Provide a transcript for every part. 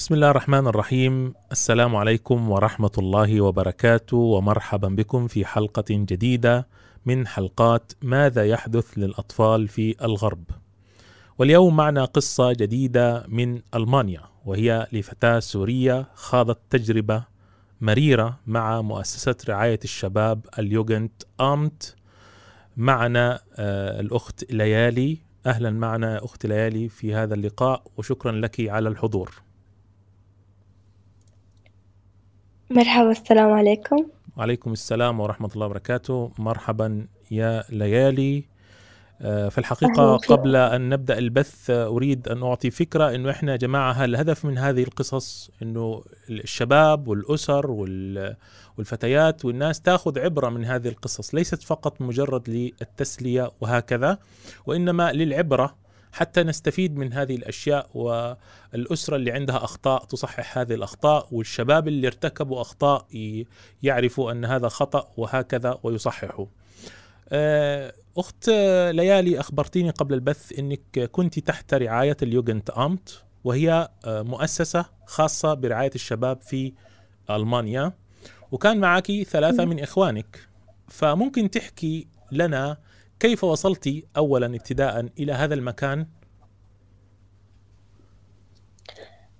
بسم الله الرحمن الرحيم. السلام عليكم ورحمة الله وبركاته ومرحبا بكم في حلقة جديدة من حلقات ماذا يحدث للأطفال في الغرب. واليوم معنا قصة جديدة من ألمانيا وهي لفتاة سورية خاضت تجربة مريرة مع مؤسسة رعاية الشباب اليوجنت آمت. معنا آه، الأخت ليالي. أهلا معنا أخت ليالي في هذا اللقاء وشكرا لك على الحضور. مرحبا السلام عليكم. وعليكم السلام ورحمة الله وبركاته. مرحبا يا ليالي. آه، في الحقيقة. قبل أن نبدأ البث آه، أريد أن أعطي فكرة أنه إحنا جماعة الهدف من هذه القصص أنه الشباب والأسر وال- والفتيات والناس تأخذ عبرة من هذه القصص؟ ليست فقط مجرد للتسلية وهكذا وإنما للعبرة حتى نستفيد من هذه الأشياء والأسرة اللي عندها أخطاء تصحح هذه الأخطاء والشباب اللي ارتكبوا أخطاء ي- يعرفوا أن هذا خطأ وهكذا ويصححوا. آه، أخت آه، ليالي أخبرتيني قبل البث أنك كنت تحت رعاية اليوجنت أمت وهي آه، مؤسسة خاصة برعاية الشباب في ألمانيا وكان معك ثلاثة من إخوانك. فممكن تحكي لنا كيف وصلتي أولا ابتداء إلى هذا المكان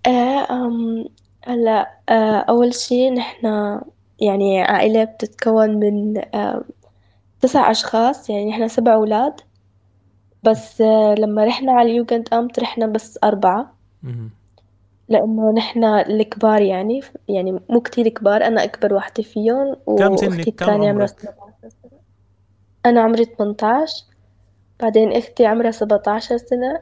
آه هلا آه أول شي نحنا يعني عائلة بتتكون من آه تسع أشخاص يعني نحنا سبع أولاد بس لما رحنا على اليوجند أمت رحنا بس أربعة مهم. لأنه نحنا الكبار يعني يعني مو كتير كبار أنا أكبر واحدة فيهم كم سنك؟ وأختي كم الثانية عمرها عمرك؟ 17 سنة أنا عمري 18 بعدين أختي عمرها 17 سنة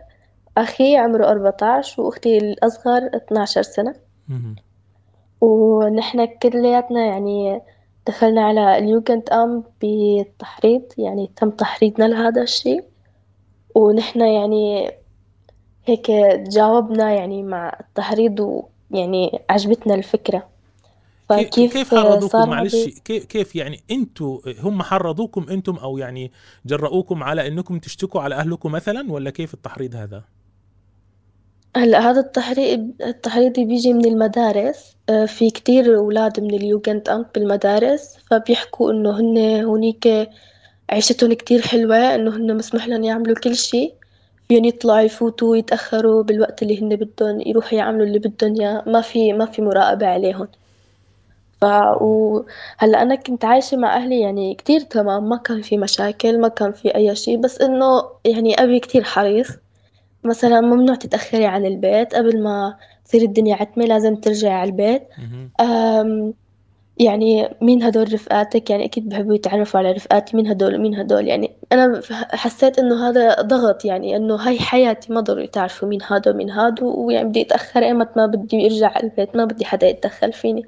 أخي عمره 14 وأختي الأصغر 12 سنة. مهم. ونحن كلياتنا يعني دخلنا على اليوجند أم بالتحريض يعني تم تحريضنا لهذا الشيء. ونحن يعني هيك جاوبنا يعني مع التحريض ويعني عجبتنا الفكرة. كي- فكيف كيف حرضوكم؟ معلش كيف كيف يعني أنتوا هم حرضوكم أنتم أو يعني جرؤوكم على انكم تشتكوا على اهلكم مثلا ولا كيف التحريض هذا؟ هلا هذا التحريض التحريض بيجي من المدارس. آه، في كتير أولاد من اليوجند أمت بالمدارس فبيحكوا إنه هن هونيك عيشتهم كتير حلوة إنه هن مسموح لهم يعملوا كل شي. فيهم يطلعوا يفوتوا ويتأخروا بالوقت اللي هن بدهم يروحوا يعملوا اللي بدهم إياه. ما في ما في مراقبة عليهم. ف وهلا أنا كنت عايشة مع أهلي يعني كتير تمام ما كان في مشاكل ما كان في أي شي بس إنه يعني أبي كتير حريص. مثلا ممنوع تتأخري عن البيت قبل ما تصير الدنيا عتمة لازم ترجعي على البيت. مهم. أم يعني مين هدول رفقاتك؟ يعني أكيد بحبوا يتعرفوا على رفقاتي مين هدول ومين هدول؟ يعني أنا ف- حسيت إنه هذا ضغط يعني إنه هاي حياتي ما ضروري تعرفوا مين هذا ومين هذا ويعني بدي أتأخر إيمت ما بدي أرجع على البيت ما بدي حدا يتدخل فيني.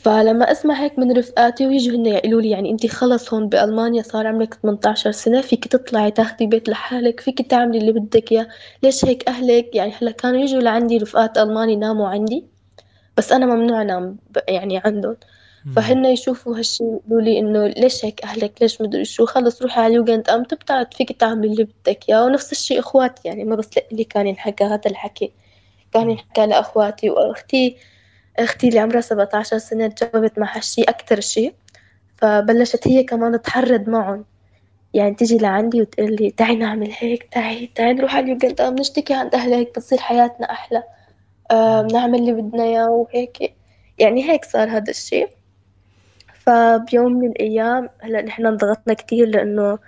فلما أسمع هيك من رفقاتي ويجوا هن يقولوا لي يعني أنتي خلص هون بألمانيا صار عمرك 18 سنة فيك تطلعي تاخدي بيت لحالك فيك تعملي اللي بدك إياه. ليش هيك أهلك؟ يعني هلأ كانوا يجوا لعندي رفقات ألماني ناموا عندي بس أنا ممنوع أنام ب- يعني عندهم. فهن يشوفوا هالشي يقولوا لي إنه ليش هيك أهلك؟ ليش مدري شو؟ خلص روحي على اليوجند أمت بتعرف فيك تعملي اللي بدك إياه. ونفس الشي إخواتي يعني ما بس لإلي كان ينحكى هذا الحكي كان. ينحكى لأخواتي وأختي. أختي اللي عمرها 17 سنة تجاوبت مع هالشي أكتر شي فبلشت هي كمان تحرض معهم. يعني تيجي لعندي وتقول لي تعي نعمل هيك تعي تعي نروح على اليوجند أم نشتكي عند أهلك بتصير حياتنا أحلى آه،. بنعمل اللي بدنا إياه وهيك. يعني هيك صار هذا الشي. فبيوم من الأيام هلأ نحن انضغطنا كتير لأنه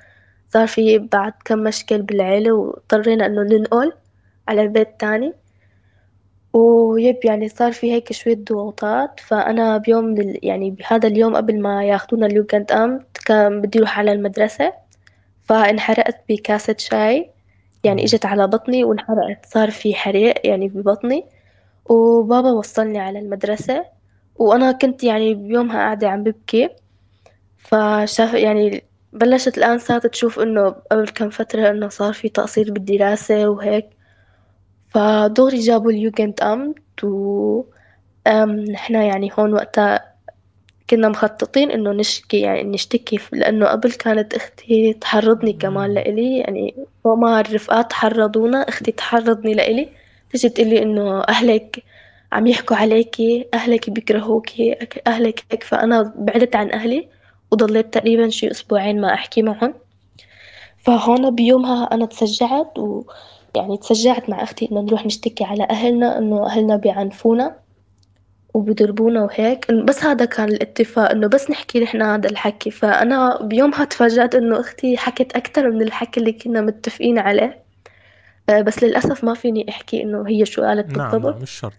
صار في بعد كم مشكل بالعيلة واضطرينا إنه ننقل على بيت تاني. ويب يعني صار في هيك شوية ضغوطات. فأنا بيوم من ال... يعني بهذا اليوم قبل ما ياخدونا اليوجند أمت كان بدي أروح على المدرسة. فانحرقت بكاسة شاي. يعني. إجت على بطني وانحرقت. صار في حريق يعني ببطني. وبابا وصلني على المدرسة. وأنا كنت يعني بيومها قاعدة عم ببكي. فشاف يعني بلشت الآن صارت تشوف إنه قبل كم فترة إنه صار في تقصير بالدراسة وهيك. فدغري جابوا اليوجند أمت و أم نحنا يعني هون وقتها كنا مخططين إنه نشكي يعني نشتكي لأنه قبل كانت أختي تحرضني كمان. لإلي يعني فوق ما الرفقات حرضونا أختي تحرضني لإلي. تيجي تقلي إنه أهلك عم يحكوا عليكي أهلك بيكرهوكي أهلك هيك. فأنا بعدت عن أهلي وضليت تقريبا شي أسبوعين ما أحكي معهم. فهون بيومها أنا تسجعت ويعني تسجعت مع أختي إنه نروح نشتكي على أهلنا إنه أهلنا بيعنفونا وبيضربونا وهيك. بس هذا كان الاتفاق إنه بس نحكي نحن هذا الحكي. فأنا بيومها تفاجأت إنه أختي حكت أكتر من الحكي اللي كنا متفقين عليه. آه، بس للأسف ما فيني أحكي إنه هي شو قالت نعم بالضبط. نعم مش شرط.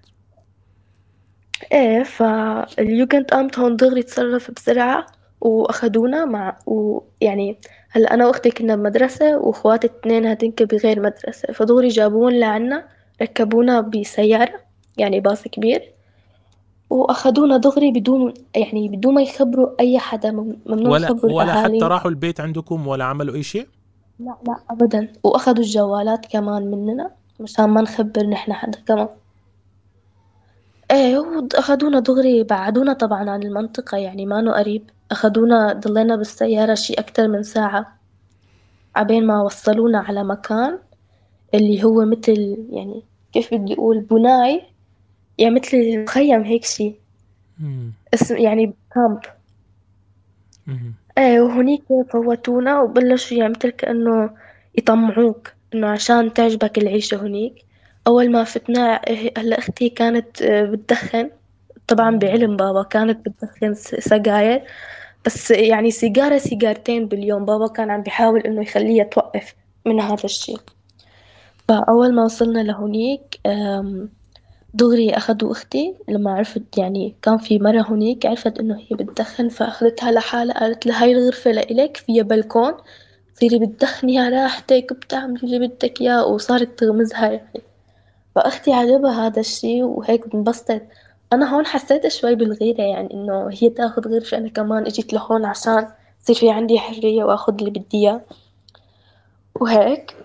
إيه فاليوجنت أمت هون دغري تصرف بسرعة. وأخدونا مع ويعني هلأ أنا وأختي كنا بمدرسة وأخواتي التنين هادينك بغير مدرسة فدغري جابون لعنا ركبونا بسيارة يعني باص كبير وأخدونا دغري بدون يعني بدون ما يخبروا أي حدا ممنوع ولا يخبروا ولا الأهالي. حتى راحوا البيت عندكم ولا عملوا أي شيء؟ لا لا أبدا. وأخدوا الجوالات كمان مننا مشان ما نخبر نحن حدا كمان. إيه وأخدونا دغري بعدونا طبعا عن المنطقة يعني ما قريب. أخدونا ضلينا بالسيارة شي أكتر من ساعة. عبين ما وصلونا على مكان اللي هو مثل يعني كيف بدي أقول بناي يعني مثل مخيم هيك شي. اسم يعني كامب. إيه وهنيك فوتونا وبلشوا يعني مثل كأنه يطمعوك إنه عشان تعجبك العيشة هنيك. أول ما فتنا إيه، هلأ أختي كانت آه، بتدخن. طبعا بعلم بابا كانت بتدخن سجاير بس يعني سيجارة سيجارتين باليوم بابا كان عم بيحاول إنه يخليها توقف من هذا الشي فأول ما وصلنا لهونيك دغري أخدوا أختي لما عرفت يعني كان في مرة هونيك عرفت إنه هي بتدخن فأخذتها لحالها قالت لها هاي الغرفة لإلك فيها بلكون تصيري بتدخني على راحتك وبتعملي اللي بدك إياه. وصارت تغمزها يعني. فأختي عجبها هذا الشي وهيك انبسطت. أنا هون حسيت شوي بالغيرة يعني إنه هي تاخد غرفة أنا كمان إجيت لهون عشان يصير في عندي حرية وآخد اللي بدي إياه. وهيك.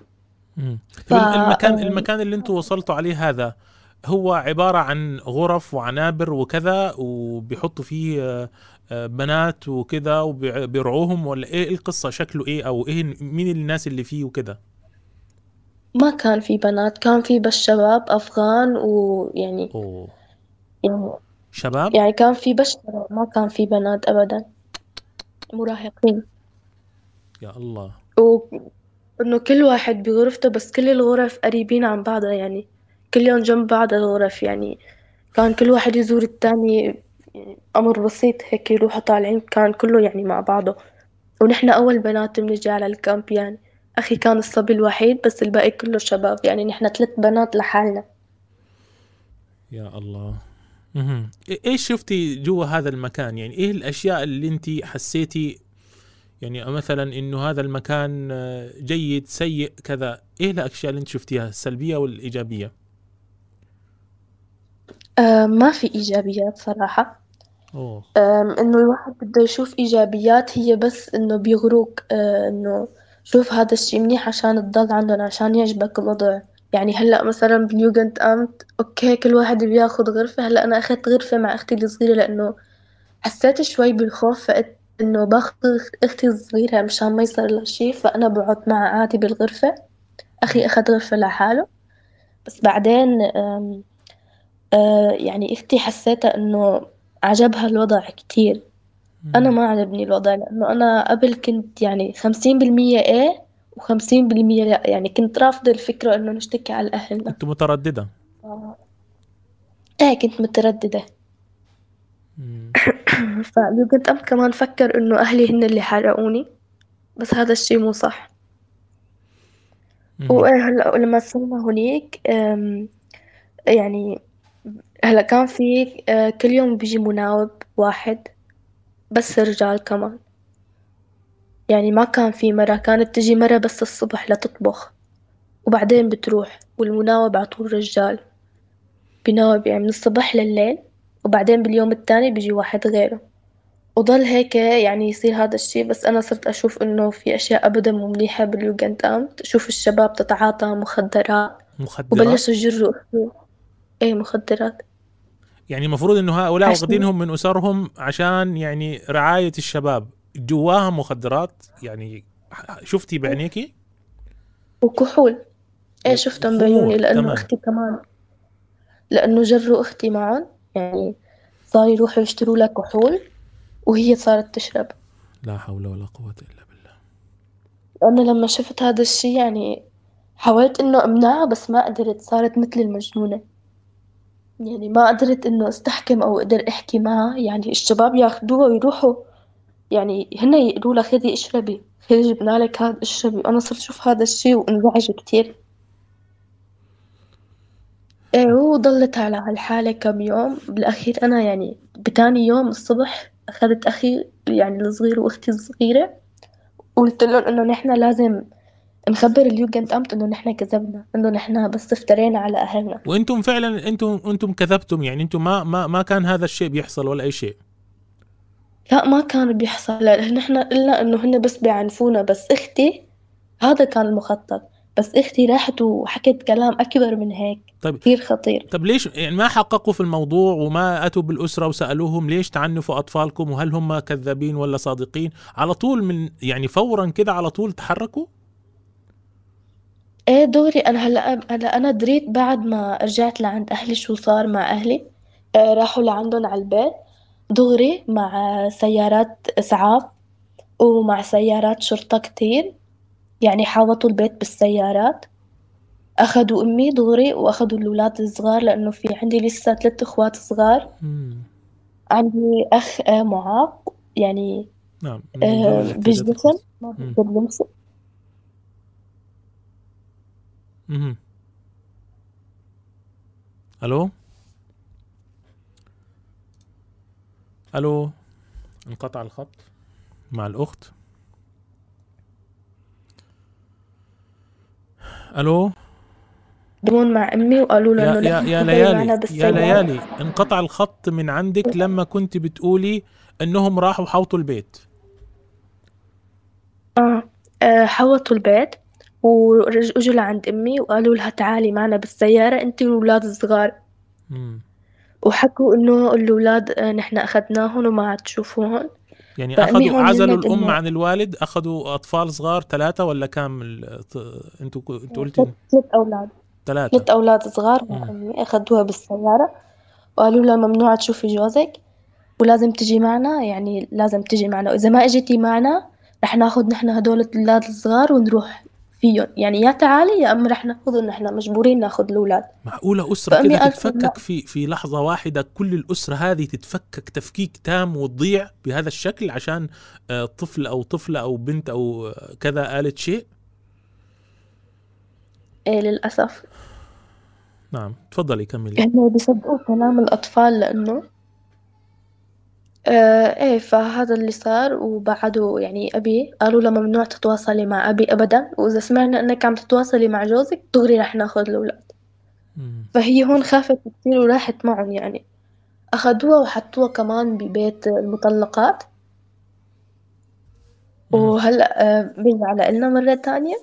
ف المكان المكان اللي أنتم وصلتوا عليه هذا هو عبارة عن غرف وعنابر وكذا وبيحطوا فيه آه، آه، بنات وكذا وبيرعوهم ولا إيه القصة؟ شكله إيه؟ أو إيه مين الناس اللي فيه وكذا؟ ما كان في بنات كان في بس شباب أفغان ويعني أوه. يعني شباب؟ يعني كان في بس شباب ما كان في بنات أبدا. مراهقين. يا الله. وإنه كل واحد بغرفته بس كل الغرف قريبين عن بعضها يعني. كلهم جنب بعض الغرف يعني. كان كل واحد يزور التاني أمر بسيط هيك يروحوا طالعين كان كله يعني مع بعضه. ونحن أول بنات بنجي على الكامب يعني. أخي كان الصبي الوحيد بس الباقي كله شباب يعني. نحن ثلاث بنات لحالنا. يا الله. إيه- إيش شفتي جوا هذا المكان؟ يعني إيه الأشياء اللي أنت حسيتي؟ يعني مثلا إنه هذا المكان آه، جيد سيء كذا. إيه الأشياء اللي أنت شفتيها؟ السلبية والإيجابية؟ آه ما في إيجابيات صراحة. أوه. آم، إنه الواحد بده يشوف إيجابيات هي بس إنه بيغروك آه إنه شوف هذا الشي منيح عشان تضل عندهم عشان يعجبك الوضع. يعني هلأ مثلا بال Jugendamt okay كل واحد بياخد غرفة. هلأ أنا أخذت غرفة مع أختي الصغيرة لأنه حسيت شوي بالخوف فقلت إنه باخذ أختي الصغيرة مشان ما يصير لها شي. فأنا بقعد معها عادي بالغرفة. أخي أخذ غرفة لحاله. بس بعدين آم، آه يعني أختي حسيتها إنه عجبها الوضع كتير. أنا ما عجبني الوضع لأنه أنا قبل كنت يعني خمسين بالمية إيه وخمسين بالمية لأ يعني كنت رافضة الفكرة إنه نشتكي على أهلنا كنت مترددة؟ إيه كنت مترددة. فاليوجنت أم كمان فكر إنه أهلي هن اللي حرقوني بس هذا الشي مو صح. وإيه هلأ لما وصلنا هونيك يعني هلأ كان في آه، كل يوم بيجي مناوب واحد بس رجال كمان. يعني ما كان في مرة كانت تجي مرة بس الصبح لتطبخ وبعدين بتروح والمناوب على طول رجال. بيناوب يعني من الصبح لليل وبعدين باليوم التاني بيجي واحد غيره. وضل هيك يعني يصير هذا الشي بس أنا صرت أشوف إنه في أشياء أبدا مو منيحة باليوجنت أمت أشوف الشباب تتعاطى مخدرات. مخدرات؟ وبلشوا يجروا إيه مخدرات. يعني المفروض إنه هؤلاء واخدينهم من أسرهم عشان يعني رعاية الشباب. جواها مخدرات يعني شفتي بعينيكي؟ وكحول. إيه شفتهم بعيوني لأنه تمام. أختي كمان. لأنه جروا أختي معهم يعني صار يروحوا يشتروا لها كحول وهي صارت تشرب. لا حول ولا قوة إلا بالله. أنا لما شفت هذا الشي يعني حاولت إنه أمنعها بس ما قدرت صارت مثل المجنونة. يعني ما قدرت إنه أستحكم أو أقدر أحكي معها. يعني الشباب ياخدوها ويروحوا يعني هن يقولوا لها خذي اشربي خذي جبنا لك هذا اشربي أنا صرت أشوف هذا الشي وانزعج كتير. إيه وضلت على هالحالة كم يوم. بالأخير أنا يعني بتاني يوم الصبح أخذت أخي يعني الصغير وأختي الصغيرة وقلت لهم إنه نحنا لازم نخبر اليوجنت أمت إنه نحنا كذبنا إنه نحنا بس افترينا على أهلنا. وأنتم فعلا أنتم أنتم كذبتم يعني أنتم ما ما ما كان هذا الشيء بيحصل ولا أي شيء. لا ما كان بيحصل. لا نحنا قلنا إنه هن بس بيعنفونا. بس أختي هذا كان المخطط. بس أختي راحت وحكت كلام أكبر من هيك. طيب. كثير خطير. طب ليش يعني ما حققوا في الموضوع وما أتوا بالأسرة وسألوهم ليش تعنفوا أطفالكم وهل هم كذابين ولا صادقين؟ على طول من يعني فورا كده على طول تحركوا؟ إيه دغري أنا هلأ هلأ أنا دريت بعد ما رجعت لعند أهلي شو صار مع أهلي. آه راحوا لعندهم على البيت. دغري مع سيارات إسعاف ومع سيارات شرطة كتير يعني حاوطوا البيت بالسيارات أخدوا أمي دغري وأخدوا الأولاد الصغار لأنه في عندي لسه ثلاث إخوات صغار مم. عندي أخ آه، معاق يعني نعم آه،. ما مم. بيقدر يمسك مهم. ألو؟ انقطع الخط. مع الأخت. ألو؟ بدون مع أمي وقالوا له يا يا يا ليالي يا ليالي انقطع الخط من عندك لما كنت بتقولي إنهم راحوا حوطوا البيت. آه آه، حوطوا البيت ورجعوا لعند أمي وقالوا لها تعالي معنا بالسيارة أنت والأولاد الصغار. مم. وحكوا إنه الأولاد آه، نحن أخذناهم وما عاد تشوفوهم يعني أخذوا عزلوا الأم إنه عن الوالد أخذوا أطفال صغار ثلاثة ولا كامل أنتوا أنتوا قلتي؟ ثلاث أولاد. ثلاثة. ثلاث أولاد صغار. أمي أخذوها بالسيارة وقالوا لها ممنوع تشوفي جوزك ولازم تجي معنا يعني لازم تجي معنا. وإذا ما إجيتي معنا رح ناخد نحن هدول الأولاد الصغار ونروح فيهم. يعني يا تعالي يا أما رح ناخذهم نحن مجبورين ناخد الأولاد. معقولة أسرة فأمي كده تتفكك في في لحظة واحدة كل الأسرة هذه تتفكك تفكيك تام وتضيع بهذا الشكل عشان آه، طفل أو طفلة أو بنت أو آه، كذا قالت شيء؟ إيه للأسف. نعم تفضلي كملي. هن بيصدقوا كلام الأطفال لأنه آه إيه فهذا اللي صار وبعدوا يعني أبي قالوا له ممنوع تتواصلي مع أبي أبدا وإذا سمعنا إنك عم تتواصلي مع جوزك دغري رح ناخد الأولاد. فهي هون خافت كتير وراحت معهم يعني أخدوها وحطوها كمان ببيت المطلقات. وهلأ آه، بيجي على إلنا مرة تانية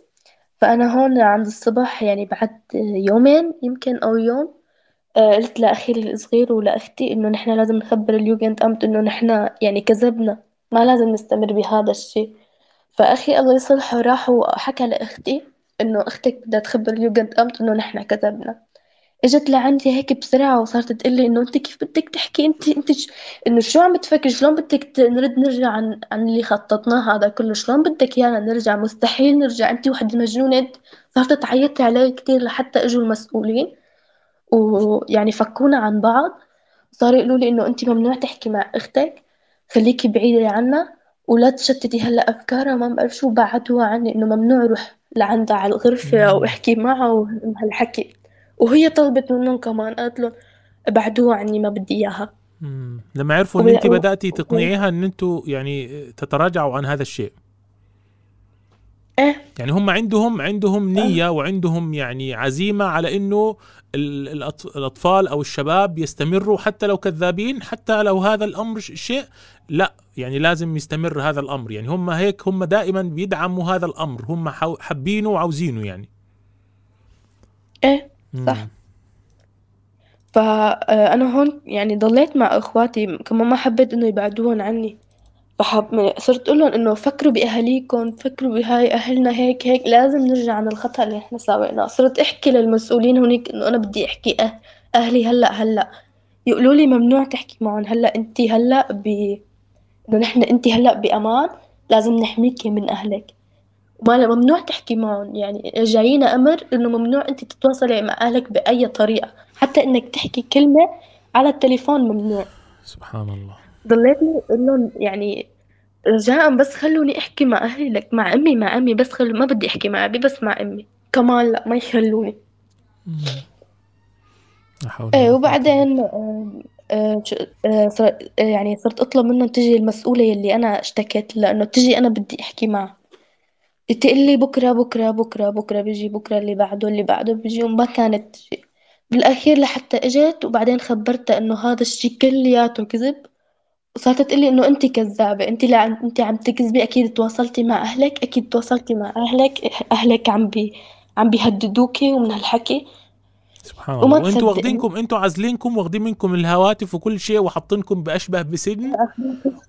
فأنا هون عند الصبح يعني بعد يومين يمكن أو يوم آه، قلت لأخي الصغير ولأختي إنه نحنا لازم نخبر اليوجنت أمت إنه نحنا يعني كذبنا. ما لازم نستمر بهذا الشيء. فأخي الله يصلحه راح وحكى لأختي إنه أختك بدها تخبر اليوجنت أمت إنه نحنا كذبنا. إجت لعندي هيك بسرعة وصارت تقلي إنه أنت كيف بدك تحكي؟ أنت أنت ش... إنه شو عم تفكر؟ شلون بدك نرد نرجع عن عن اللي خططناه هذا كله؟ شلون بدك يانا نرجع؟ مستحيل نرجع. أنت وحدة مجنونة صارت تعيط علي كتير لحتى أجوا المسؤولين. ويعني فكونا عن بعض صاروا يقولوا لي إنه انت ممنوع تحكي مع أختك خليكي بعيدة عنا ولا تشتتي هلأ أفكارها ما بعرف شو بعدوها عني إنه ممنوع أروح لعندها على الغرفة أو. أحكي معها وهالحكي وهي طلبت منهم كمان قالت لهم ابعدوها عني ما بدي إياها. لما عرفوا إن انت بداتي تقنعيها إن أنتوا يعني تتراجعوا عن هذا الشيء إيه يعني هم عندهم عندهم آه. نية وعندهم يعني عزيمة على إنه الأطفال أو الشباب يستمروا حتى لو كذابين حتى لو هذا الأمر شيء لا يعني لازم يستمر هذا الأمر. يعني هم هيك هم دائما بيدعموا هذا الأمر. هم حابينه وعاوزينه يعني. إيه مم. صح فأنا هون يعني ضليت مع إخواتي كمان ما حبيت إنه يبعدوهم عني. فحب صرت أقول لهم إنه فكروا بأهاليكم فكروا بهاي أهلنا هيك هيك لازم نرجع عن الخطأ اللي إحنا سويناه. صرت أحكي للمسؤولين هونيك إنه أنا بدي أحكي أه أهلي هلأ هلأ. يقولوا لي ممنوع تحكي معهم. هلأ أنتِ هلأ ب إنه نحن أنتِ هلأ بأمان لازم نحميكي من أهلك. ما ممنوع تحكي معهم. يعني جايينا أمر إنه ممنوع أنت تتواصلي مع أهلك بأي طريقة. حتى إنك تحكي كلمة على التليفون ممنوع. سبحان الله. ضليتني لهم يعني رجاء بس خلوني أحكي مع أهلي لك مع أمي مع أمي بس خلو ما بدي أحكي مع أبي بس مع أمي. كمان لا ما يخلوني. إيه وبعدين آه، آه، آه، يعني صرت أطلب منهم تجي المسؤولة يلي أنا اشتكيت لأنه تجي أنا بدي أحكي معها تقول لي بكرة بكرة بكرة بكرة بيجي بكرة اللي بعده اللي بعده بيجي وما كانت تجي بالأخير لحتى اجت وبعدين خبرتها إنه هذا الشيء كلياته كذب. وصارت تقول لي إنه انت كذابة انت لا انت عم تكذبي أكيد تواصلتي مع أهلك أكيد تواصلتي مع أهلك أهلك عم بي عم بيهددوكي ومن هالحكي. سبحان الله. وأنتم واخدينكم أنتم عازلينكم واخدين منكم الهواتف وكل شيء وحاطينكم بأشبه بسجن.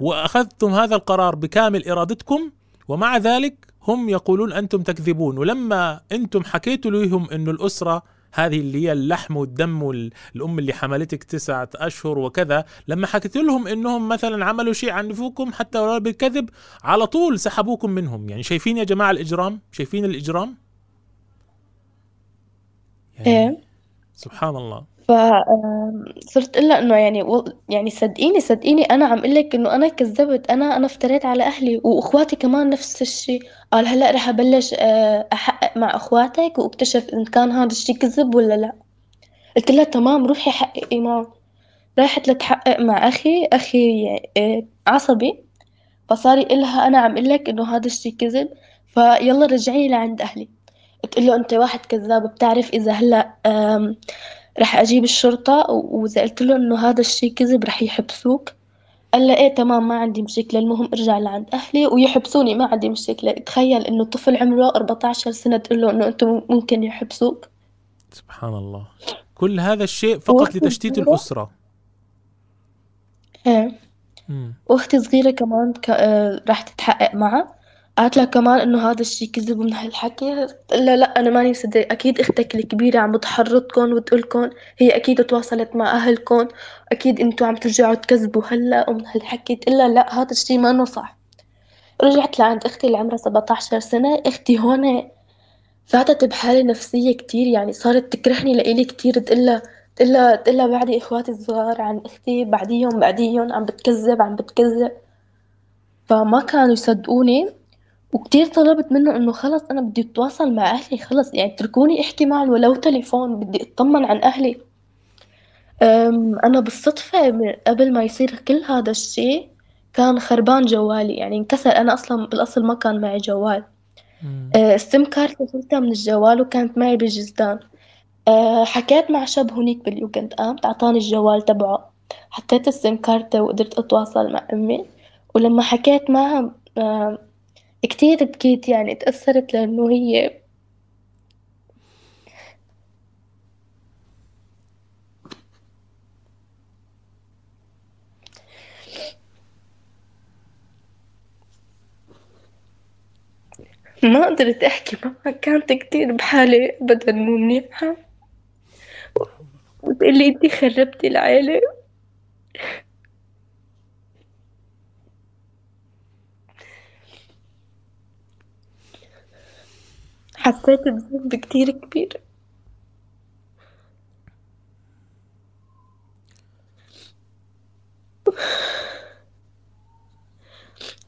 وأخذتم هذا القرار بكامل إرادتكم ومع ذلك هم يقولون أنتم تكذبون. ولما أنتم حكيتوا لهم إنه الأسرة هذه اللي هي اللحم والدم والام اللي حملتك تسعة أشهر وكذا. لما حكيت لهم إنهم مثلا عملوا شيء عنفوكم حتى ولو بالكذب على طول سحبوكم منهم. يعني شايفين يا جماعة الإجرام؟ شايفين الإجرام؟ يعني إيه. سبحان الله. فصرت أقول إنه يعني يعني صدقيني صدقيني أنا عم أقول لك إنه أنا كذبت أنا أنا افتريت على أهلي وأخواتي كمان نفس الشيء قال هلأ رح أبلش آه، أحقق مع أخواتك وأكتشف إن كان هذا الشيء كذب ولا لأ. قلت لها تمام روحي حققي معه راحت لتحقق مع أخي أخي آه، عصبي. فصار يقول لها أنا عم أقول لك إنه هذا الشيء كذب فيلا رجعي لعند أهلي. تقول له أنت واحد كذاب بتعرف إذا هلأ رح أجيب الشرطة وإذا قلت له إنه هذا الشي كذب رح يحبسوك. قال له إيه تمام ما عندي مشكلة المهم ارجع لعند أهلي ويحبسوني ما عندي مشكلة. تخيل إنه طفل عمره 14 سنة تقول له إنه أنتم ممكن يحبسوك. سبحان الله. كل هذا الشيء فقط لتشتيت الأسرة. إيه. وأختي صغيرة كمان ك... آه، راح تتحقق معها قالت لها كمان إنه هذا الشي كذب من هالحكي لا لا أنا ماني مصدق أكيد أختك الكبيرة عم بتحرضكم وتقولكم هي أكيد تواصلت مع اهلكم أكيد أنتوا عم ترجعوا تكذبوا هلا ومن هالحكي تقول لا هذا الشي ما صح. رجعت لعند أختي اللي عمرها 17 سنة. أختي هون فاتت بحالة نفسية كتير. يعني صارت تكرهني لإلي كتير. تقلها تقلها تقلها بعدي إخواتي الصغار عن أختي. بعديهم بعديهم. عم بتكذب عم بتكذب. فما كانوا يصدقوني. وكتير طلبت منه إنه خلص أنا بدي أتواصل مع أهلي خلص يعني اتركوني أحكي معهم ولو تليفون بدي أطمن عن أهلي. أنا بالصدفة قبل ما يصير كل هذا الشي كان خربان جوالي يعني انكسر. أنا أصلا بالأصل ما كان معي جوال. أه، ال SIM card شلتها من الجوال وكانت معي بالجزدان أه، حكيت مع شاب هونيك بال Jugendamt أعطاني الجوال تبعه. حطيت ال SIM card وقدرت أتواصل مع أمي. ولما حكيت معها كتير بكيت يعني تأثرت لأنه هي ما قدرت أحكي معها كانت كتير بحالة أبدا مو منيحة. وتقلي انتي خربتي العيلة. حسيت بذنب كتير كبير.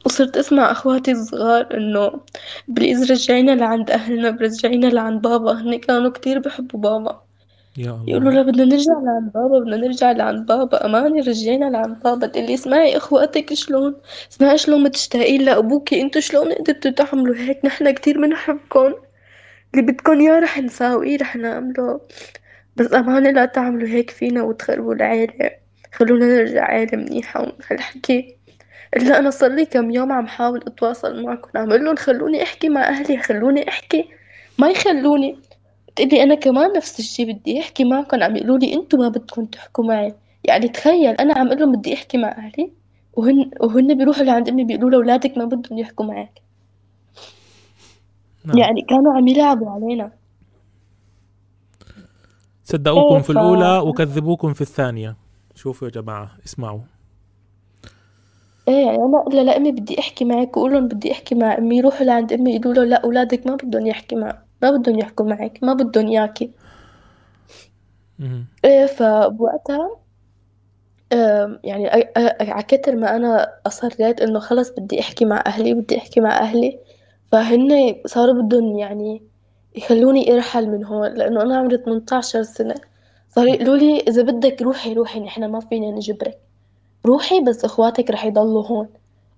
وصرت أسمع أخواتي الصغار إنه بليز رجعينا لعند أهلنا برجعينا لعند بابا. هن كانوا كتير بحبوا بابا. يا الله. يقولوا له بدنا نرجع لعند بابا بدنا نرجع لعند بابا. أماني رجعينا لعند بابا. تقلي اسمعي أخواتك شلون؟ اسمعي شلون متشتاقين لأبوكي. انتو شلون قدرتوا تعملوا هيك؟ نحنا كتير بنحبكم. اللي بدكن إياه رح نساويه رح نعمله. بس أمانة لا تعملوا هيك فينا وتخربوا العيلة. خلونا نرجع عيلة منيحة وهالحكي إلا أنا صار لي كم يوم عم حاول أتواصل معكم. عم لهم خلوني أحكي مع أهلي خلوني أحكي. ما يخلوني. تقلي أنا كمان نفس الشي بدي أحكي معكم. عم يقولوا لي ما بدكم تحكوا معي. يعني تخيل أنا عم لهم بدي أحكي مع أهلي وهن وهن بيروحوا لعند أمي بيقولوا لأولادك ما بدهم يحكوا معك. نعم. يعني كانوا عم يلعبوا علينا صدقوكم إيه، في ف- الأولى وكذبوكم في الثانية شوفوا يا جماعة اسمعوا إيه يعني أنا لها لامي بدي أحكي معك واقول لهم بدي أحكي مع أمي يروحوا لعند أمي يقولوا له لا أولادك ما بدهم يحكي مع ما بدهم يحكوا معك ما بدهم اياكي مم. إيه فبوقتها يعني على كتر ما أنا أصريت إنه خلص بدي أحكي مع أهلي بدي أحكي مع أهلي فهن صاروا بدهم يعني يخلوني أرحل من هون لأنه أنا عمري 18 سنة. صاروا يقولوا لي إذا بدك روحي روحي نحن ما فينا نجبرك روحي بس أخواتك رح يضلوا هون.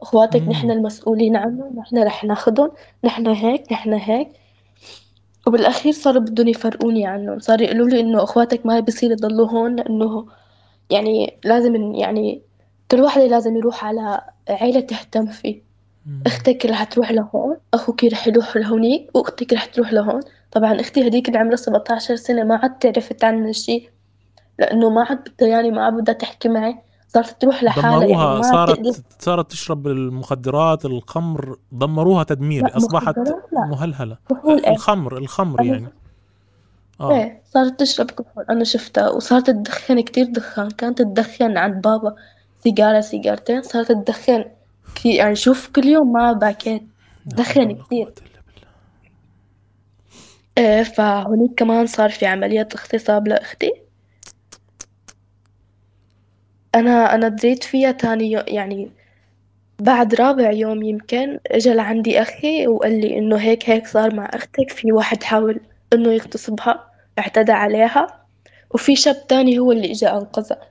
أخواتك. نحن المسؤولين عنهم نحن رح ناخدهم نحن هيك نحن هيك. وبالأخير صاروا بدهم يفرقوني عنهم. صاروا يقولوا لي إنه أخواتك ما بصير يضلوا هون لأنه يعني لازم يعني كل واحد لازم يروح على عيلة تهتم فيه. أختك رح تروح لهون أخوك رح يروح لهونيك واختك رح تروح لهون. طبعا أختي هديك اللي عمرها 17 سنة ما عاد تعرفت عني شيء لأنه ما عاد بدها يعني ما عاد بدها تحكي معي. صارت تروح لحالها يعني دمروها عاد تقدر. صارت صارت تشرب المخدرات الخمر دمروها تدمير أصبحت مهلهلة. إيه. الخمر الخمر يعني. آه. إيه صارت تشرب كحول. أنا شفتها وصارت تدخن كتير دخان. كانت تدخن عند بابا سيجارة سيجارتين صارت تدخن. كتير يعني شوف كل يوم معها باكيت. دخن بالله. إيه فهونيك كمان صار في عملية اغتصاب لأختي. أنا أنا دريت فيها تاني يوم يعني بعد رابع يوم يمكن اجى لعندي أخي وقال لي إنه هيك هيك صار مع أختك في واحد حاول إنه يغتصبها اعتدى عليها. وفي شاب تاني هو اللي اجى أنقذها.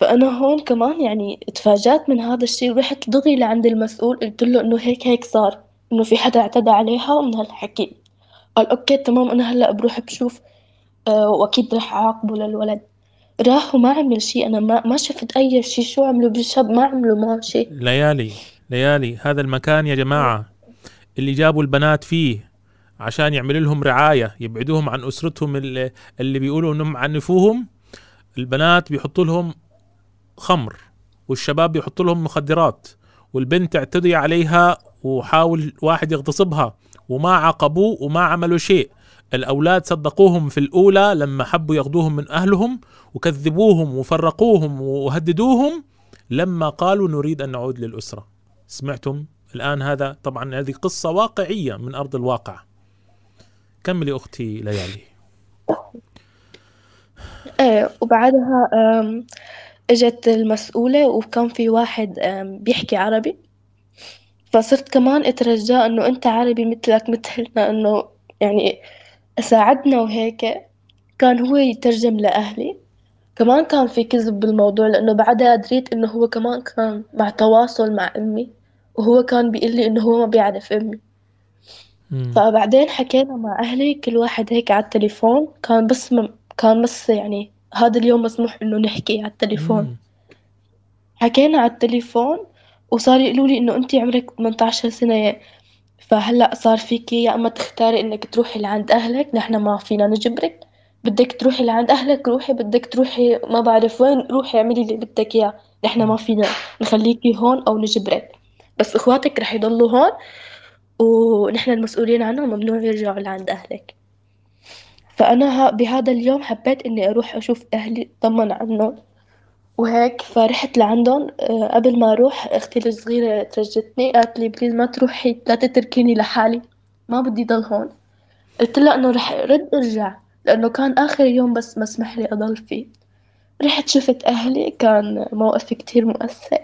فأنا هون كمان يعني اتفاجأت من هذا الشيء ورحت دغري لعند المسؤول قلت له إنه هيك هيك صار إنه في حدا اعتدى عليها من هالحكي. قال أوكي تمام أنا هلأ بروح بشوف آه وأكيد رح أعاقبه للولد. راح وما عمل شيء أنا ما ما شفت أي شيء شو عملوا بالشاب ما عملوا معه شيء. ليالي ليالي هذا المكان يا جماعة اللي جابوا البنات فيه عشان يعملوا لهم رعاية يبعدوهم عن أسرتهم اللي, اللي بيقولوا إنهم عنفوهم. البنات بيحطوا لهم خمر والشباب بيحطوا لهم مخدرات والبنت اعتدي عليها وحاول واحد يغتصبها وما عاقبوه وما عملوا شيء. الأولاد صدقوهم في الأولى لما حبوا ياخدوهم من أهلهم وكذبوهم وفرقوهم وهددوهم لما قالوا نريد أن نعود للأسرة. سمعتم؟ الآن هذا طبعا هذه قصة واقعية من أرض الواقع. كملي أختي ليالي. إيه وبعدها إجت المسؤولة وكان في واحد بيحكي عربي. فصرت كمان أترجاه إنه أنت عربي مثلك مثلنا إنه يعني ساعدنا وهيك. كان هو يترجم لأهلي. كمان كان في كذب بالموضوع لأنه بعدها دريت إنه هو كمان كان مع تواصل مع أمي وهو كان بيقول لي إنه هو ما بيعرف أمي. مم. فبعدين حكينا مع أهلي كل واحد هيك على التليفون. كان بس م... كان بس يعني هذا اليوم مسموح إنه نحكي على التليفون. مم. حكينا على التليفون وصار يقولوا لي إنه أنت عمرك 18 سنة فهلأ صار فيكي يا أما تختاري إنك تروحي لعند أهلك نحن ما فينا نجبرك بدك تروحي لعند أهلك روحي بدك تروحي ما بعرف وين روحي اعملي اللي بدك إياه. نحن ما فينا نخليكي هون أو نجبرك. بس إخواتك رح يضلوا هون ونحن المسؤولين عنهم ممنوع يرجعوا لعند أهلك. فأنا بهذا اليوم حبيت إني أروح أشوف أهلي أطمن عنهم. وهيك؟ فرحت لعندهم. آه، قبل ما أروح أختي الصغيرة ترجتني قالت لي بليز ما تروحي لا تتركيني لحالي. ما بدي ضل هون. قلت لها إنه رح رد أرجع لأنه كان آخر يوم بس مسمح لي أضل فيه. رحت شفت أهلي كان موقف كتير مؤثر.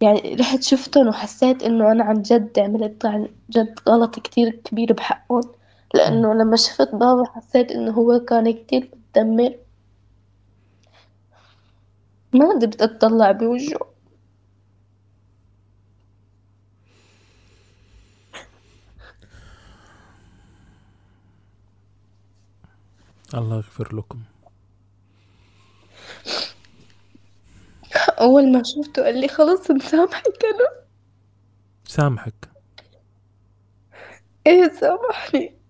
يعني رحت شفتهم وحسيت إنه أنا عن جد عملت عن جد غلط كتير كبير بحقهم. لأنه لما شفت بابا حسيت إنه هو كان كتير متدمر. ما قدرت أتطلع بوجهه. الله يغفر لكم. أول ما شفته قال لي خلص مسامحك أنا. سامحك. إيه سامحني.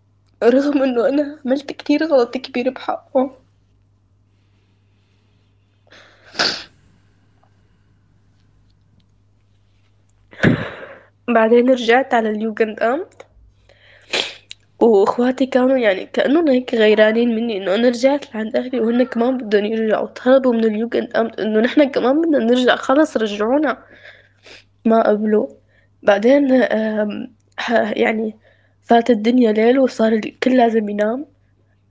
رغم إنه أنا عملت كتير غلط كبير بحقه. بعدين رجعت على اليوجند أمت وأخواتي كانوا يعني كأنهم هيك غيرانين مني إنه أنا رجعت لعند أهلي وهن كمان بدهم يرجعوا. طلبوا من اليوجند امت إنه نحن كمان بدنا نرجع. خلص رجعونا. ما قبلوا. بعدين يعني فات الدنيا ليل وصار الكل لازم ينام.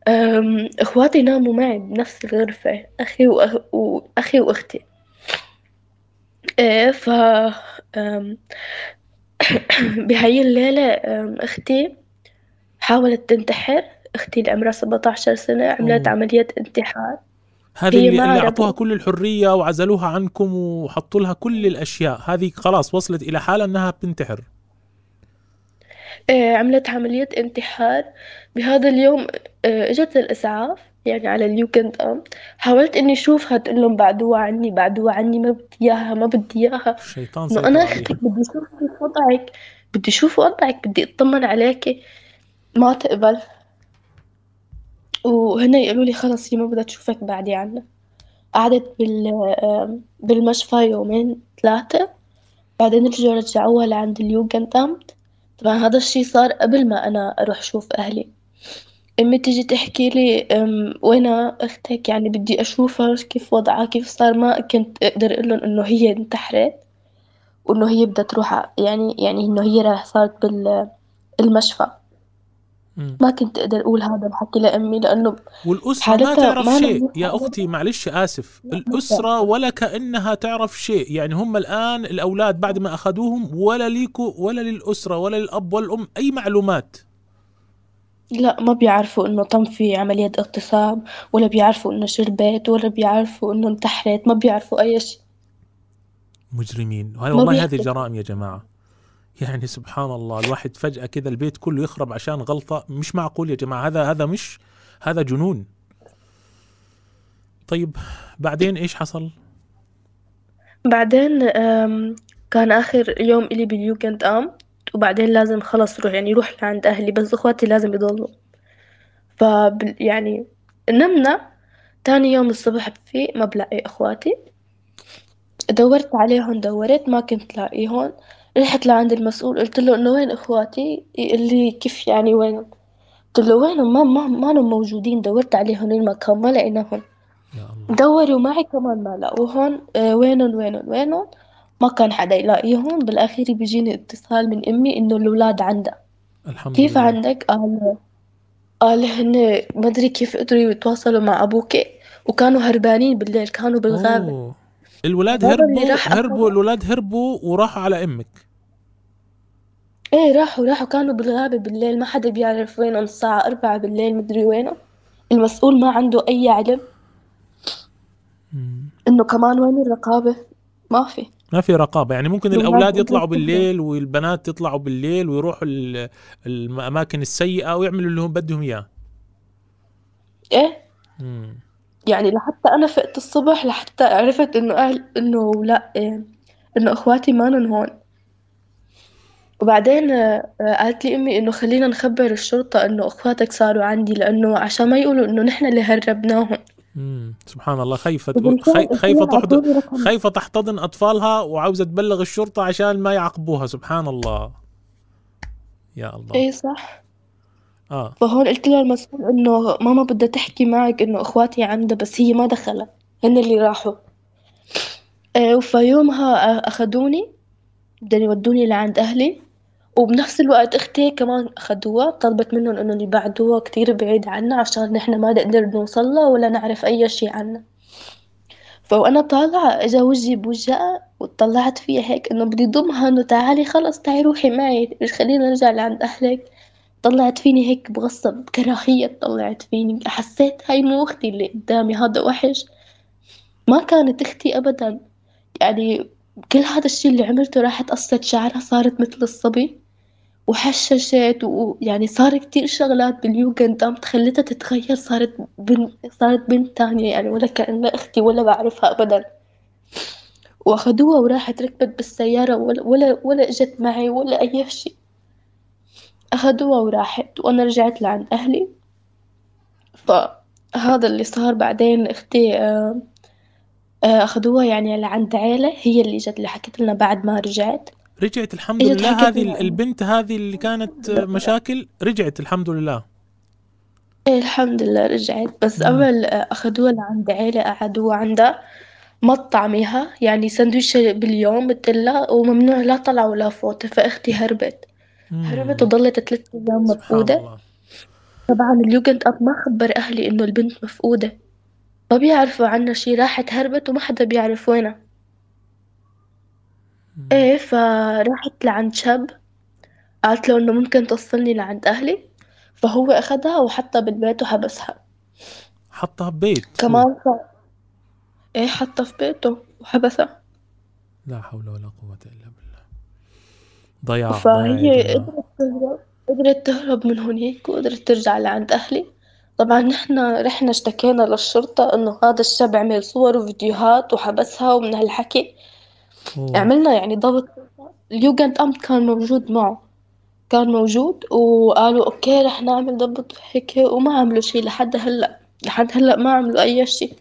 آم، إخواتي ناموا معي بنفس الغرفة أخي وأخ... واخي وأختي. إيه ف بهاي الليلة آم، أختي حاولت تنتحر. أختي اللي عمرها 17 سنة عملت أوه. عملية انتحار. هذه اللي, اللي عرفت. أعطوها كل الحرية وعزلوها عنكم وحطوا لها كل الأشياء. هذه خلاص وصلت إلى حاله أنها بتنتحر. عملت عملية انتحار. بهذا اليوم آه، إجت الإسعاف يعني على اليوكند أم. حاولت إني أشوفها تقول لهم بعدوها عني بعدوها عني ما بدي إياها ما بدي إياها. الشيطان إنه أنا أختك بدي أشوف كيف وضعك بدي أشوف وضعك بدي أطمن عليكي ما تقبل. وهنا يقولوا لي خلص هي ما بدها تشوفك بعدي عنا. قعدت بال آم، بالمشفى يومين ثلاثة. بعدين رجعوا رجعوها لعند اليوجند أمت طبعا هذا الشي صار قبل ما أنا أروح أشوف أهلي. أمي تيجي تحكي لي وين أختك؟ يعني بدي أشوفها كيف وضعها؟ كيف صار؟ ما كنت أقدر أقول لهم إنه هي انتحرت وإنه هي بدها تروح يعني يعني إنه هي صارت بالمشفى. ما كنت أقدر أقول هذا الحكي لأمي لأنه والأسرة ما تعرف ما شيء. يا أبداً. أختي معلش آسف. لا، الأسرة ولا كأنها تعرف شيء. يعني هم الآن الأولاد بعد ما أخذوهم ولا ليكوا ولا للأسرة ولا للأب والأم أي معلومات. لا ما بيعرفوا إنه تم في عملية اغتصاب ولا بيعرفوا إنه شربت ولا بيعرفوا إنه انتحرت ما بيعرفوا أي شيء. مجرمين. والله. هذه جرائم يا جماعة. يعني سبحان الله الواحد فجأة كذا البيت كله يخرب عشان غلطة مش معقول يا جماعة هذا هذا مش هذا جنون. طيب بعدين إيش حصل؟ بعدين كان آخر يوم إلي باليوكند أم وبعدين لازم خلص روح يعني روح لعند أهلي بس إخواتي لازم يضلوا. ف يعني نمنا تاني يوم الصبح بفيق ما بلاقي إخواتي. دورت عليهم دورت ما كنت لاقيهم. رحت لعند المسؤول قلت له إنه وين إخواتي؟ يقول لي كيف يعني وينهم قلت له وينهم؟ ما ما ما هم موجودين دورت عليهم المكان ما لقيناهم دوروا معي كمان ما لقوهن آه وينهم وينهم وينهم؟ ما كان حدا يلاقيهم بالأخير بيجيني اتصال من أمي إنه الأولاد عندها. الحمد كيف لله. عندك؟ قال قال هن ما أدري كيف قدروا يتواصلوا مع أبوك وكانوا هربانين بالليل كانوا بالغابة. أوه. الولاد هربوا هربوا الولاد هربوا وراحوا على أمك. إيه راحوا راحوا. كانوا بالغابة بالليل ما حدا بيعرف وينهم. الساعة أربعة بالليل مدري وينهم. المسؤول ما عنده أي علم. إنه كمان وين الرقابة؟ ما في. ما في رقابة. يعني ممكن الأولاد يطلعوا. بالليل والبنات يطلعوا بالليل ويروحوا ال- الأماكن السيئة ويعملوا اللي هم بدهم إياه. إيه. مم. يعني لحتى أنا فقت الصبح لحتى عرفت إنه أهل إنه لأ إيه إنه إخواتي مانن هون. وبعدين آه، قالت لي أمي إنه خلينا نخبر الشرطة إنه إخواتك صاروا عندي لأنه عشان ما يقولوا إنه نحن اللي هربناهم. مم. سبحان الله. خايفة خايفة تحضن خايفة تحتضن أطفالها وعاوزة تبلغ الشرطة عشان ما يعاقبوها. سبحان الله. يا الله. إيه صح. آه. فهون قلت لها المسؤول إنه ماما بدها تحكي معك إنه إخواتي عندها بس هي ما دخلت. هن اللي راحوا. إيه وفيومها آه، أخدوني. بدهم يودوني لعند أهلي. وبنفس الوقت أختي كمان أخدوها. طلبت منهم إنهم يبعدوها كتير بعيد عنا عشان نحن ما نقدر نوصلها ولا نعرف أي شي عنها. فوأنا طالعة إجا وجهي بوجهها وطلعت فيها هيك إنه بدي ضمها إنه تعالي خلص تعي روحي معي خلينا نرجع لعند أهلك. طلعت فيني هيك بغصب كراهية طلعت فيني حسيت هاي مو أختي اللي قدامي هذا وحش. ما كانت أختي أبدا. يعني كل هذا الشي اللي عملته راحت قصت شعرها صارت مثل الصبي وحششت ويعني صار كتير شغلات باليوجند قامت خلتها تتغير صارت بنت صارت بنت تانية يعني ولا كأنها أختي ولا بعرفها أبدا. وأخدوها وراحت ركبت بالسيارة ولا ولا ولا إجت معي ولا أي شي أخدوها وراحت وأنا رجعت لعند أهلي. فهذا اللي صار بعدين أختي آه، آه، أخدوها يعني لعند عيلة. هي اللي جت اللي حكت لنا بعد ما رجعت. رجعت الحمد لله. هذه. البنت هذه اللي كانت مشاكل رجعت الحمد لله. إيه الحمد لله رجعت. بس. قبل أخدوها لعند عيلة قعدوها عندها ما تطعميها يعني سندويشة باليوم بتقلها وممنوع لا طلع ولا فوت. فأختي هربت. هربت وضلت ثلاث أيام مفقودة. طبعا اليوجند أب ما خبر أهلي إنه البنت مفقودة. ما بيعرفوا عنها شي راحت هربت وما حدا بيعرف وينها. إيه فراحت لعند شاب قالت له إنه ممكن توصلني لعند أهلي. فهو أخدها وحطها بالبيت وحبسها. حطها ببيت. كمان ف... إيه حطها في بيته وحبسها. لا حول ولا قوة إلا بالله. ضياع فهي قدرت تهرب قدرت تهرب من هناك وقدرت ترجع لعند أهلي. طبعا نحن رحنا اشتكينا للشرطة إنه هذا الشاب عمل صور وفيديوهات وحبسها ومن هالحكي. أوه. عملنا يعني ضبط. اليوجند أمت كان موجود معه. كان موجود وقالوا أوكي رح نعمل ضبط هيك وما عملوا شي لحد هلأ. لحد هلأ ما عملوا أي شي. مم.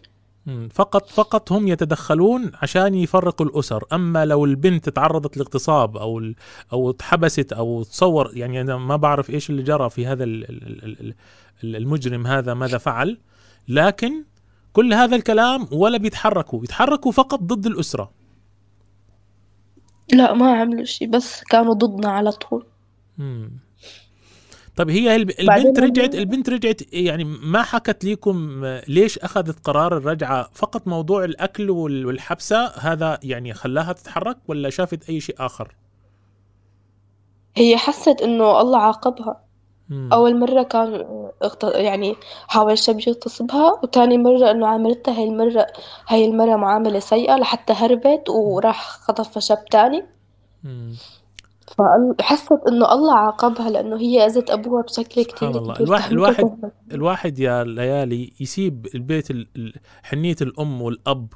فقط فقط هم يتدخلون عشان يفرقوا الأسر. أما لو البنت تعرضت لاغتصاب أو أو اتحبست أو تصور يعني أنا ما بعرف إيش اللي جرى في هذا ال- ال- ال- ال- المجرم هذا ماذا فعل. لكن كل هذا الكلام ولا بيتحركوا. يتحركوا فقط ضد الأسرة. لا ما عملوا شي بس كانوا ضدنا على طول. مم. طيب هي البنت رجعت البنت رجعت يعني ما حكت لكم ليش أخذت قرار الرجعة فقط موضوع الأكل وال- والحبسة هذا يعني خلاها تتحرك ولا شافت أي شيء آخر هي حست إنه الله عاقبها مم. أول مرة كان اغت... يعني حاول شاب يغتصبها وتاني مرة إنه عاملتها هاي المرة هاي المرة معاملة سيئة لحتى هربت وراح خطفها شاب تاني مم. فحست إنه الله عاقبها لأنه هي أذت أبوها بشكل كتير سبحان الله. كبير الواحد- الواحد-. الواحد يا ليالي يسيب البيت ال- ال- حنية الأم والأب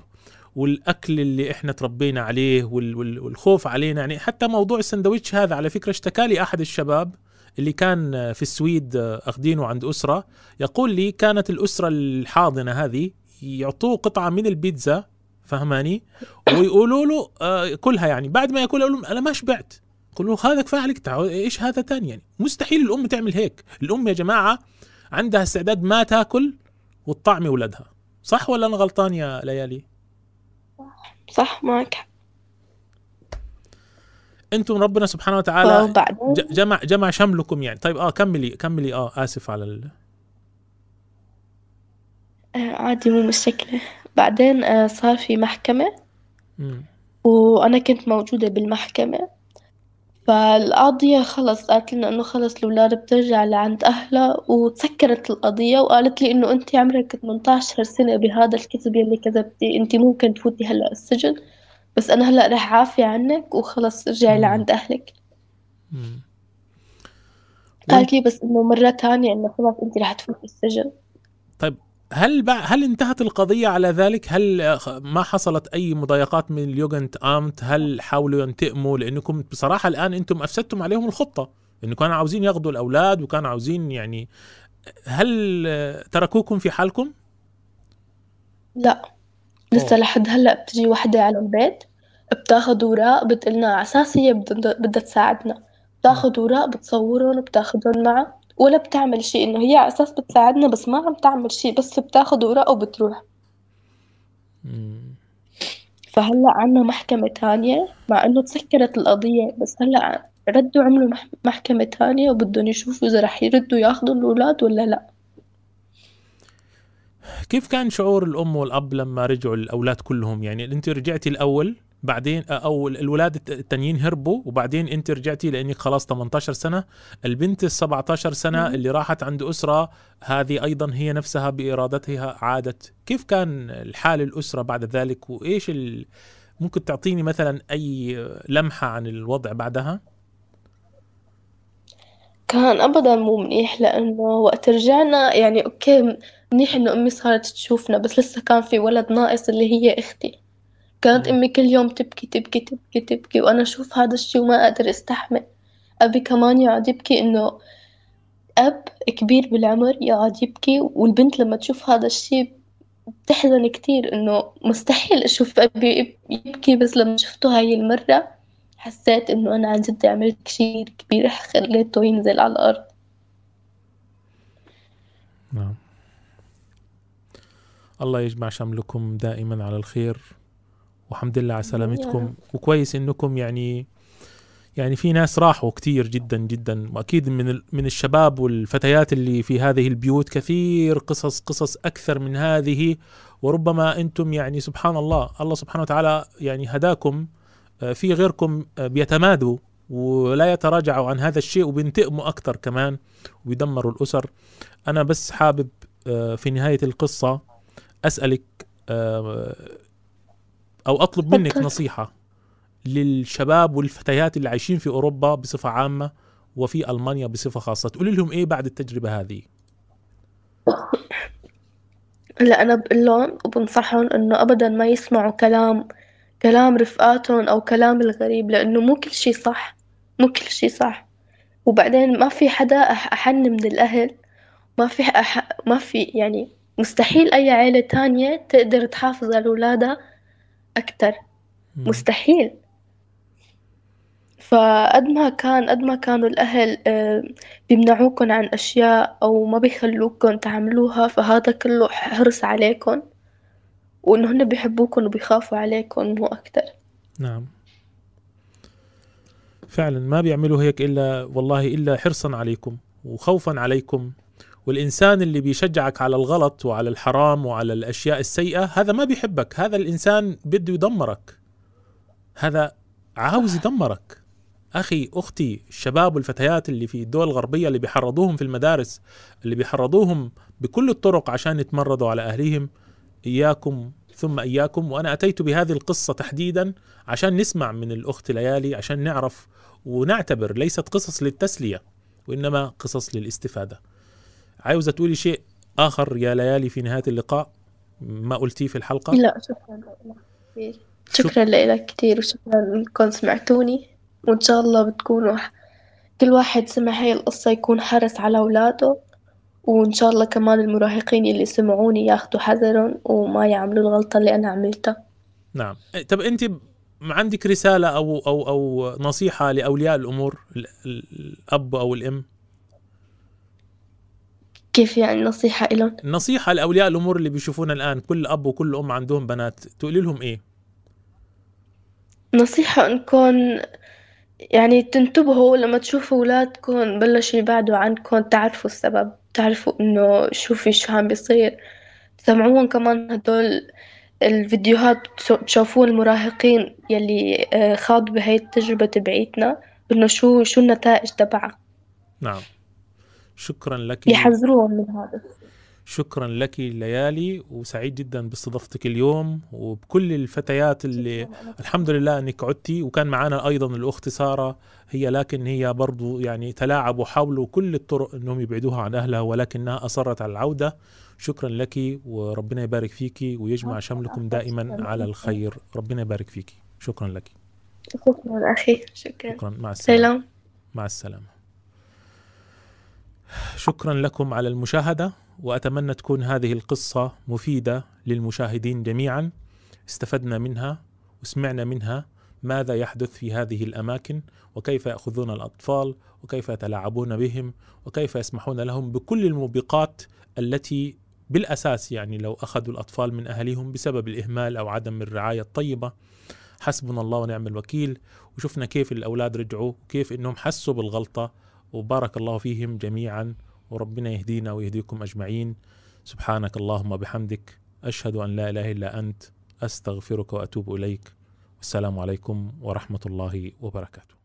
والأكل اللي إحنا تربينا عليه وال- وال- والخوف علينا. يعني حتى موضوع السندويتش هذا على فكرة اشتكى لي أحد الشباب اللي كان في السويد اخذينه عند أسرة. يقول لي كانت الأسرة الحاضنة هذه يعطوه قطعة من البيتزا فهماني؟ ويقولوا له آه، كلها يعني. بعد ما ياكلها يقول لهم أنا ما شبعت. يقول له هذا كفاية عليك إيش هذا تاني؟ يعني مستحيل الأم تعمل هيك. الأم يا جماعة عندها استعداد ما تاكل وتطعمي ولدها صح ولا أنا غلطان يا ليالي؟ صح معك. أنتم ربنا سبحانه وتعالى جمع جمع شملكم يعني. طيب آه كملي كملي آه آسف على ال... آه، عادي مو مشكلة. بعدين آه، صار في محكمة. مم. وأنا كنت موجودة بالمحكمة. فالقاضية خلص قالت لنا إنه خلص الأولاد بترجع لعند أهلها وتسكرت القضية وقالت لي إنه أنت عمرك 18 سنة بهذا الكذب يلي كذبتي أنت ممكن تفوتي هلأ السجن بس أنا هلأ رح عافي عنك وخلص ارجعي. لعند أهلك. قالت لي بس إنه مرة تانية إنه خلص أنت رح تفوتي السجن هل بع... هل انتهت القضية على ذلك؟ هل آه، ما حصلت أي مضايقات من اليوجنت آمت؟ هل حاولوا ينتقموا؟ لأنكم بصراحة الآن أنتم أفسدتم عليهم الخطة، إنه كانوا عاوزين ياخذوا الأولاد وكانوا عاوزين يعني هل آه، تركوكم في حالكم؟ لا لسه أوه. لحد هلأ بتجي وحدة على البيت بتاخد أوراق بتقلنا على أساس هي بدها تساعدنا بتاخد أوراق بتصورهم بتاخدهم معها ولا بتعمل شيء إنه هي على أساس بتساعدنا بس ما عم تعمل شيء بس بتاخد أوراق وبتروح مم. فهلأ عنا محكمة تانية مع إنه تسكرت القضية بس هلأ ردوا عملوا مح- محكمة تانية وبدهم يشوفوا إذا رح يردوا ياخدوا الأولاد ولا لأ كيف كان شعور الأم والأب لما رجعوا الأولاد كلهم؟ يعني أنت رجعتي الأول بعدين أو الولاد الت- التانيين هربوا وبعدين أنت رجعتي لانك خلاص 18 سنة. البنت ال 17 سنه. اللي راحت عند أسرة هذه أيضا هي نفسها بإرادتها عادت. كيف كان الحال الأسرة بعد ذلك؟ وإيش ال... ممكن تعطيني مثلا أي لمحة عن الوضع بعدها؟ كان أبدا مو منيح لأنه وقت رجعنا يعني أوكي منيح إنه أمي صارت تشوفنا بس لسه كان في ولد ناقص اللي هي أختي. كانت. أمي كل يوم تبكي تبكي تبكي تبكي وأنا أشوف هذا الشي وما أقدر أستحمل. أبي كمان يقعد يبكي إنه أب كبير بالعمر يقعد يبكي والبنت لما تشوف هذا الشي بتحزن كتير إنه مستحيل أشوف أبي يبكي بس لما شفته هاي المرة حسيت إنه أنا عن جد عملت شيء كبير خليته ينزل على الأرض. نعم. الله يجمع شملكم دائما على الخير. والحمد لله على سلامتكم. وكويس إنكم يعني يعني في ناس راحوا كتير جدا جدا. وأكيد من من الشباب والفتيات اللي في هذه البيوت كثير قصص قصص أكثر من هذه. وربما أنتم يعني سبحان الله الله سبحانه وتعالى يعني هداكم آه، في غيركم آه، بيتمادوا ولا يتراجعوا عن هذا الشيء وبينتقموا أكثر كمان ويدمروا الأسر. أنا بس حابب آه، في نهاية القصة أسألك أو أطلب منك نصيحة للشباب والفتيات اللي عايشين في أوروبا بصفة عامة وفي ألمانيا بصفة خاصة. تقولي لهم إيه بعد التجربة هذه؟ لا أنا بقول لهم وبنصحهم إنه ابدا ما يسمعوا كلام كلام رفقاتهم أو كلام الغريب لأنه مو كل شي صح مو كل شي صح. وبعدين ما في حدا احن من الأهل ما في أح... ما في يعني مستحيل أي عيلة تانية تقدر تحافظ على اولادها أكتر. مستحيل. فقد ما كان قد ما كانوا الأهل آه، بيمنعوكن عن أشياء أو ما بيخلوكن تعملوها فهذا كله حرص عليكن. وإنه هن بيحبوكن وبيخافوا عليكن مو أكتر. نعم. فعلا ما بيعملوا هيك إلا والله إلا حرصا عليكم وخوفا عليكم. والإنسان اللي بيشجعك على الغلط وعلى الحرام وعلى الأشياء السيئة هذا ما بيحبك. هذا الإنسان بده يدمرك. هذا عاوز يدمرك. أخي أختي الشباب والفتيات اللي في الدول الغربية اللي بيحرضوهم في المدارس اللي بيحرضوهم بكل الطرق عشان يتمردوا على أهليهم إياكم ثم إياكم. وأنا أتيت بهذه القصة تحديدا عشان نسمع من الأخت ليالي عشان نعرف ونعتبر ليست قصص للتسلية وإنما قصص للاستفادة. عاوزة تقولي شيء آخر يا ليالي في نهاية اللقاء؟ ما قلتيه في الحلقة؟ لا شكرا. لك شكرا لك كثير وشكرا انكم سمعتوني. وإن شاء الله بتكونوا كل واحد سمع هاي القصة يكون حرص على أولاده. وإن شاء الله كمان المراهقين اللي سمعوني ياخدوا حذرهم وما يعملوا الغلطة اللي أنا عملتها. نعم. إيه، طب أنت عندك رسالة أو أو أو نصيحة لأولياء الأمور الأب أو الأم؟ كيف يعني نصيحة لهم؟ نصيحة لأولياء الأمور اللي بيشوفونا الآن كل أب وكل أم عندهم بنات تقولي لهم إيه؟ نصيحة إنكم يعني تنتبهوا لما تشوفوا أولادكم بلشوا يبعدوا عنكم تعرفوا السبب تعرفوا إنه شوفي شو عم بيصير تسمعوهم كمان هدول الفيديوهات تشوفوا المراهقين يلي آه، خاضوا بهاي التجربة تبعيتنا إنه شو شو النتائج تبعها نعم شكرا لك يحذروهم من هذا. شكرا لك ليالي وسعيد جدا باستضافتك اليوم وبكل الفتيات اللي الحمد لله إنك عدتي. وكان معنا أيضا الاخت ساره هي لكن هي برضو يعني تلاعبوا حاولوا كل الطرق إنهم يبعدوها عن أهلها ولكنها أصرت على العودة. شكرا لك وربنا يبارك فيك ويجمع شملكم دائما على الخير. ربنا يبارك فيك. شكرا لك. شكرا أخي شكرا. شكرا. مع السلامة. سلام. مع السلامة. شكرا لكم على المشاهدة وأتمنى تكون هذه القصة مفيدة للمشاهدين جميعا. استفدنا منها وسمعنا منها ماذا يحدث في هذه الأماكن وكيف يأخذون الأطفال وكيف يتلاعبون بهم وكيف يسمحون لهم بكل الموبقات التي بالأساس يعني لو أخذوا الأطفال من أهليهم بسبب الإهمال أو عدم الرعاية الطيبة. حسبنا الله ونعم الوكيل وشفنا كيف الأولاد رجعوا وكيف إنهم حسوا بالغلطة. وبارك الله فيهم جميعا وربنا يهدينا ويهديكم أجمعين. سبحانك اللهم بحمدك أشهد أن لا إله إلا أنت أستغفرك وأتوب إليك. والسلام عليكم ورحمة الله وبركاته.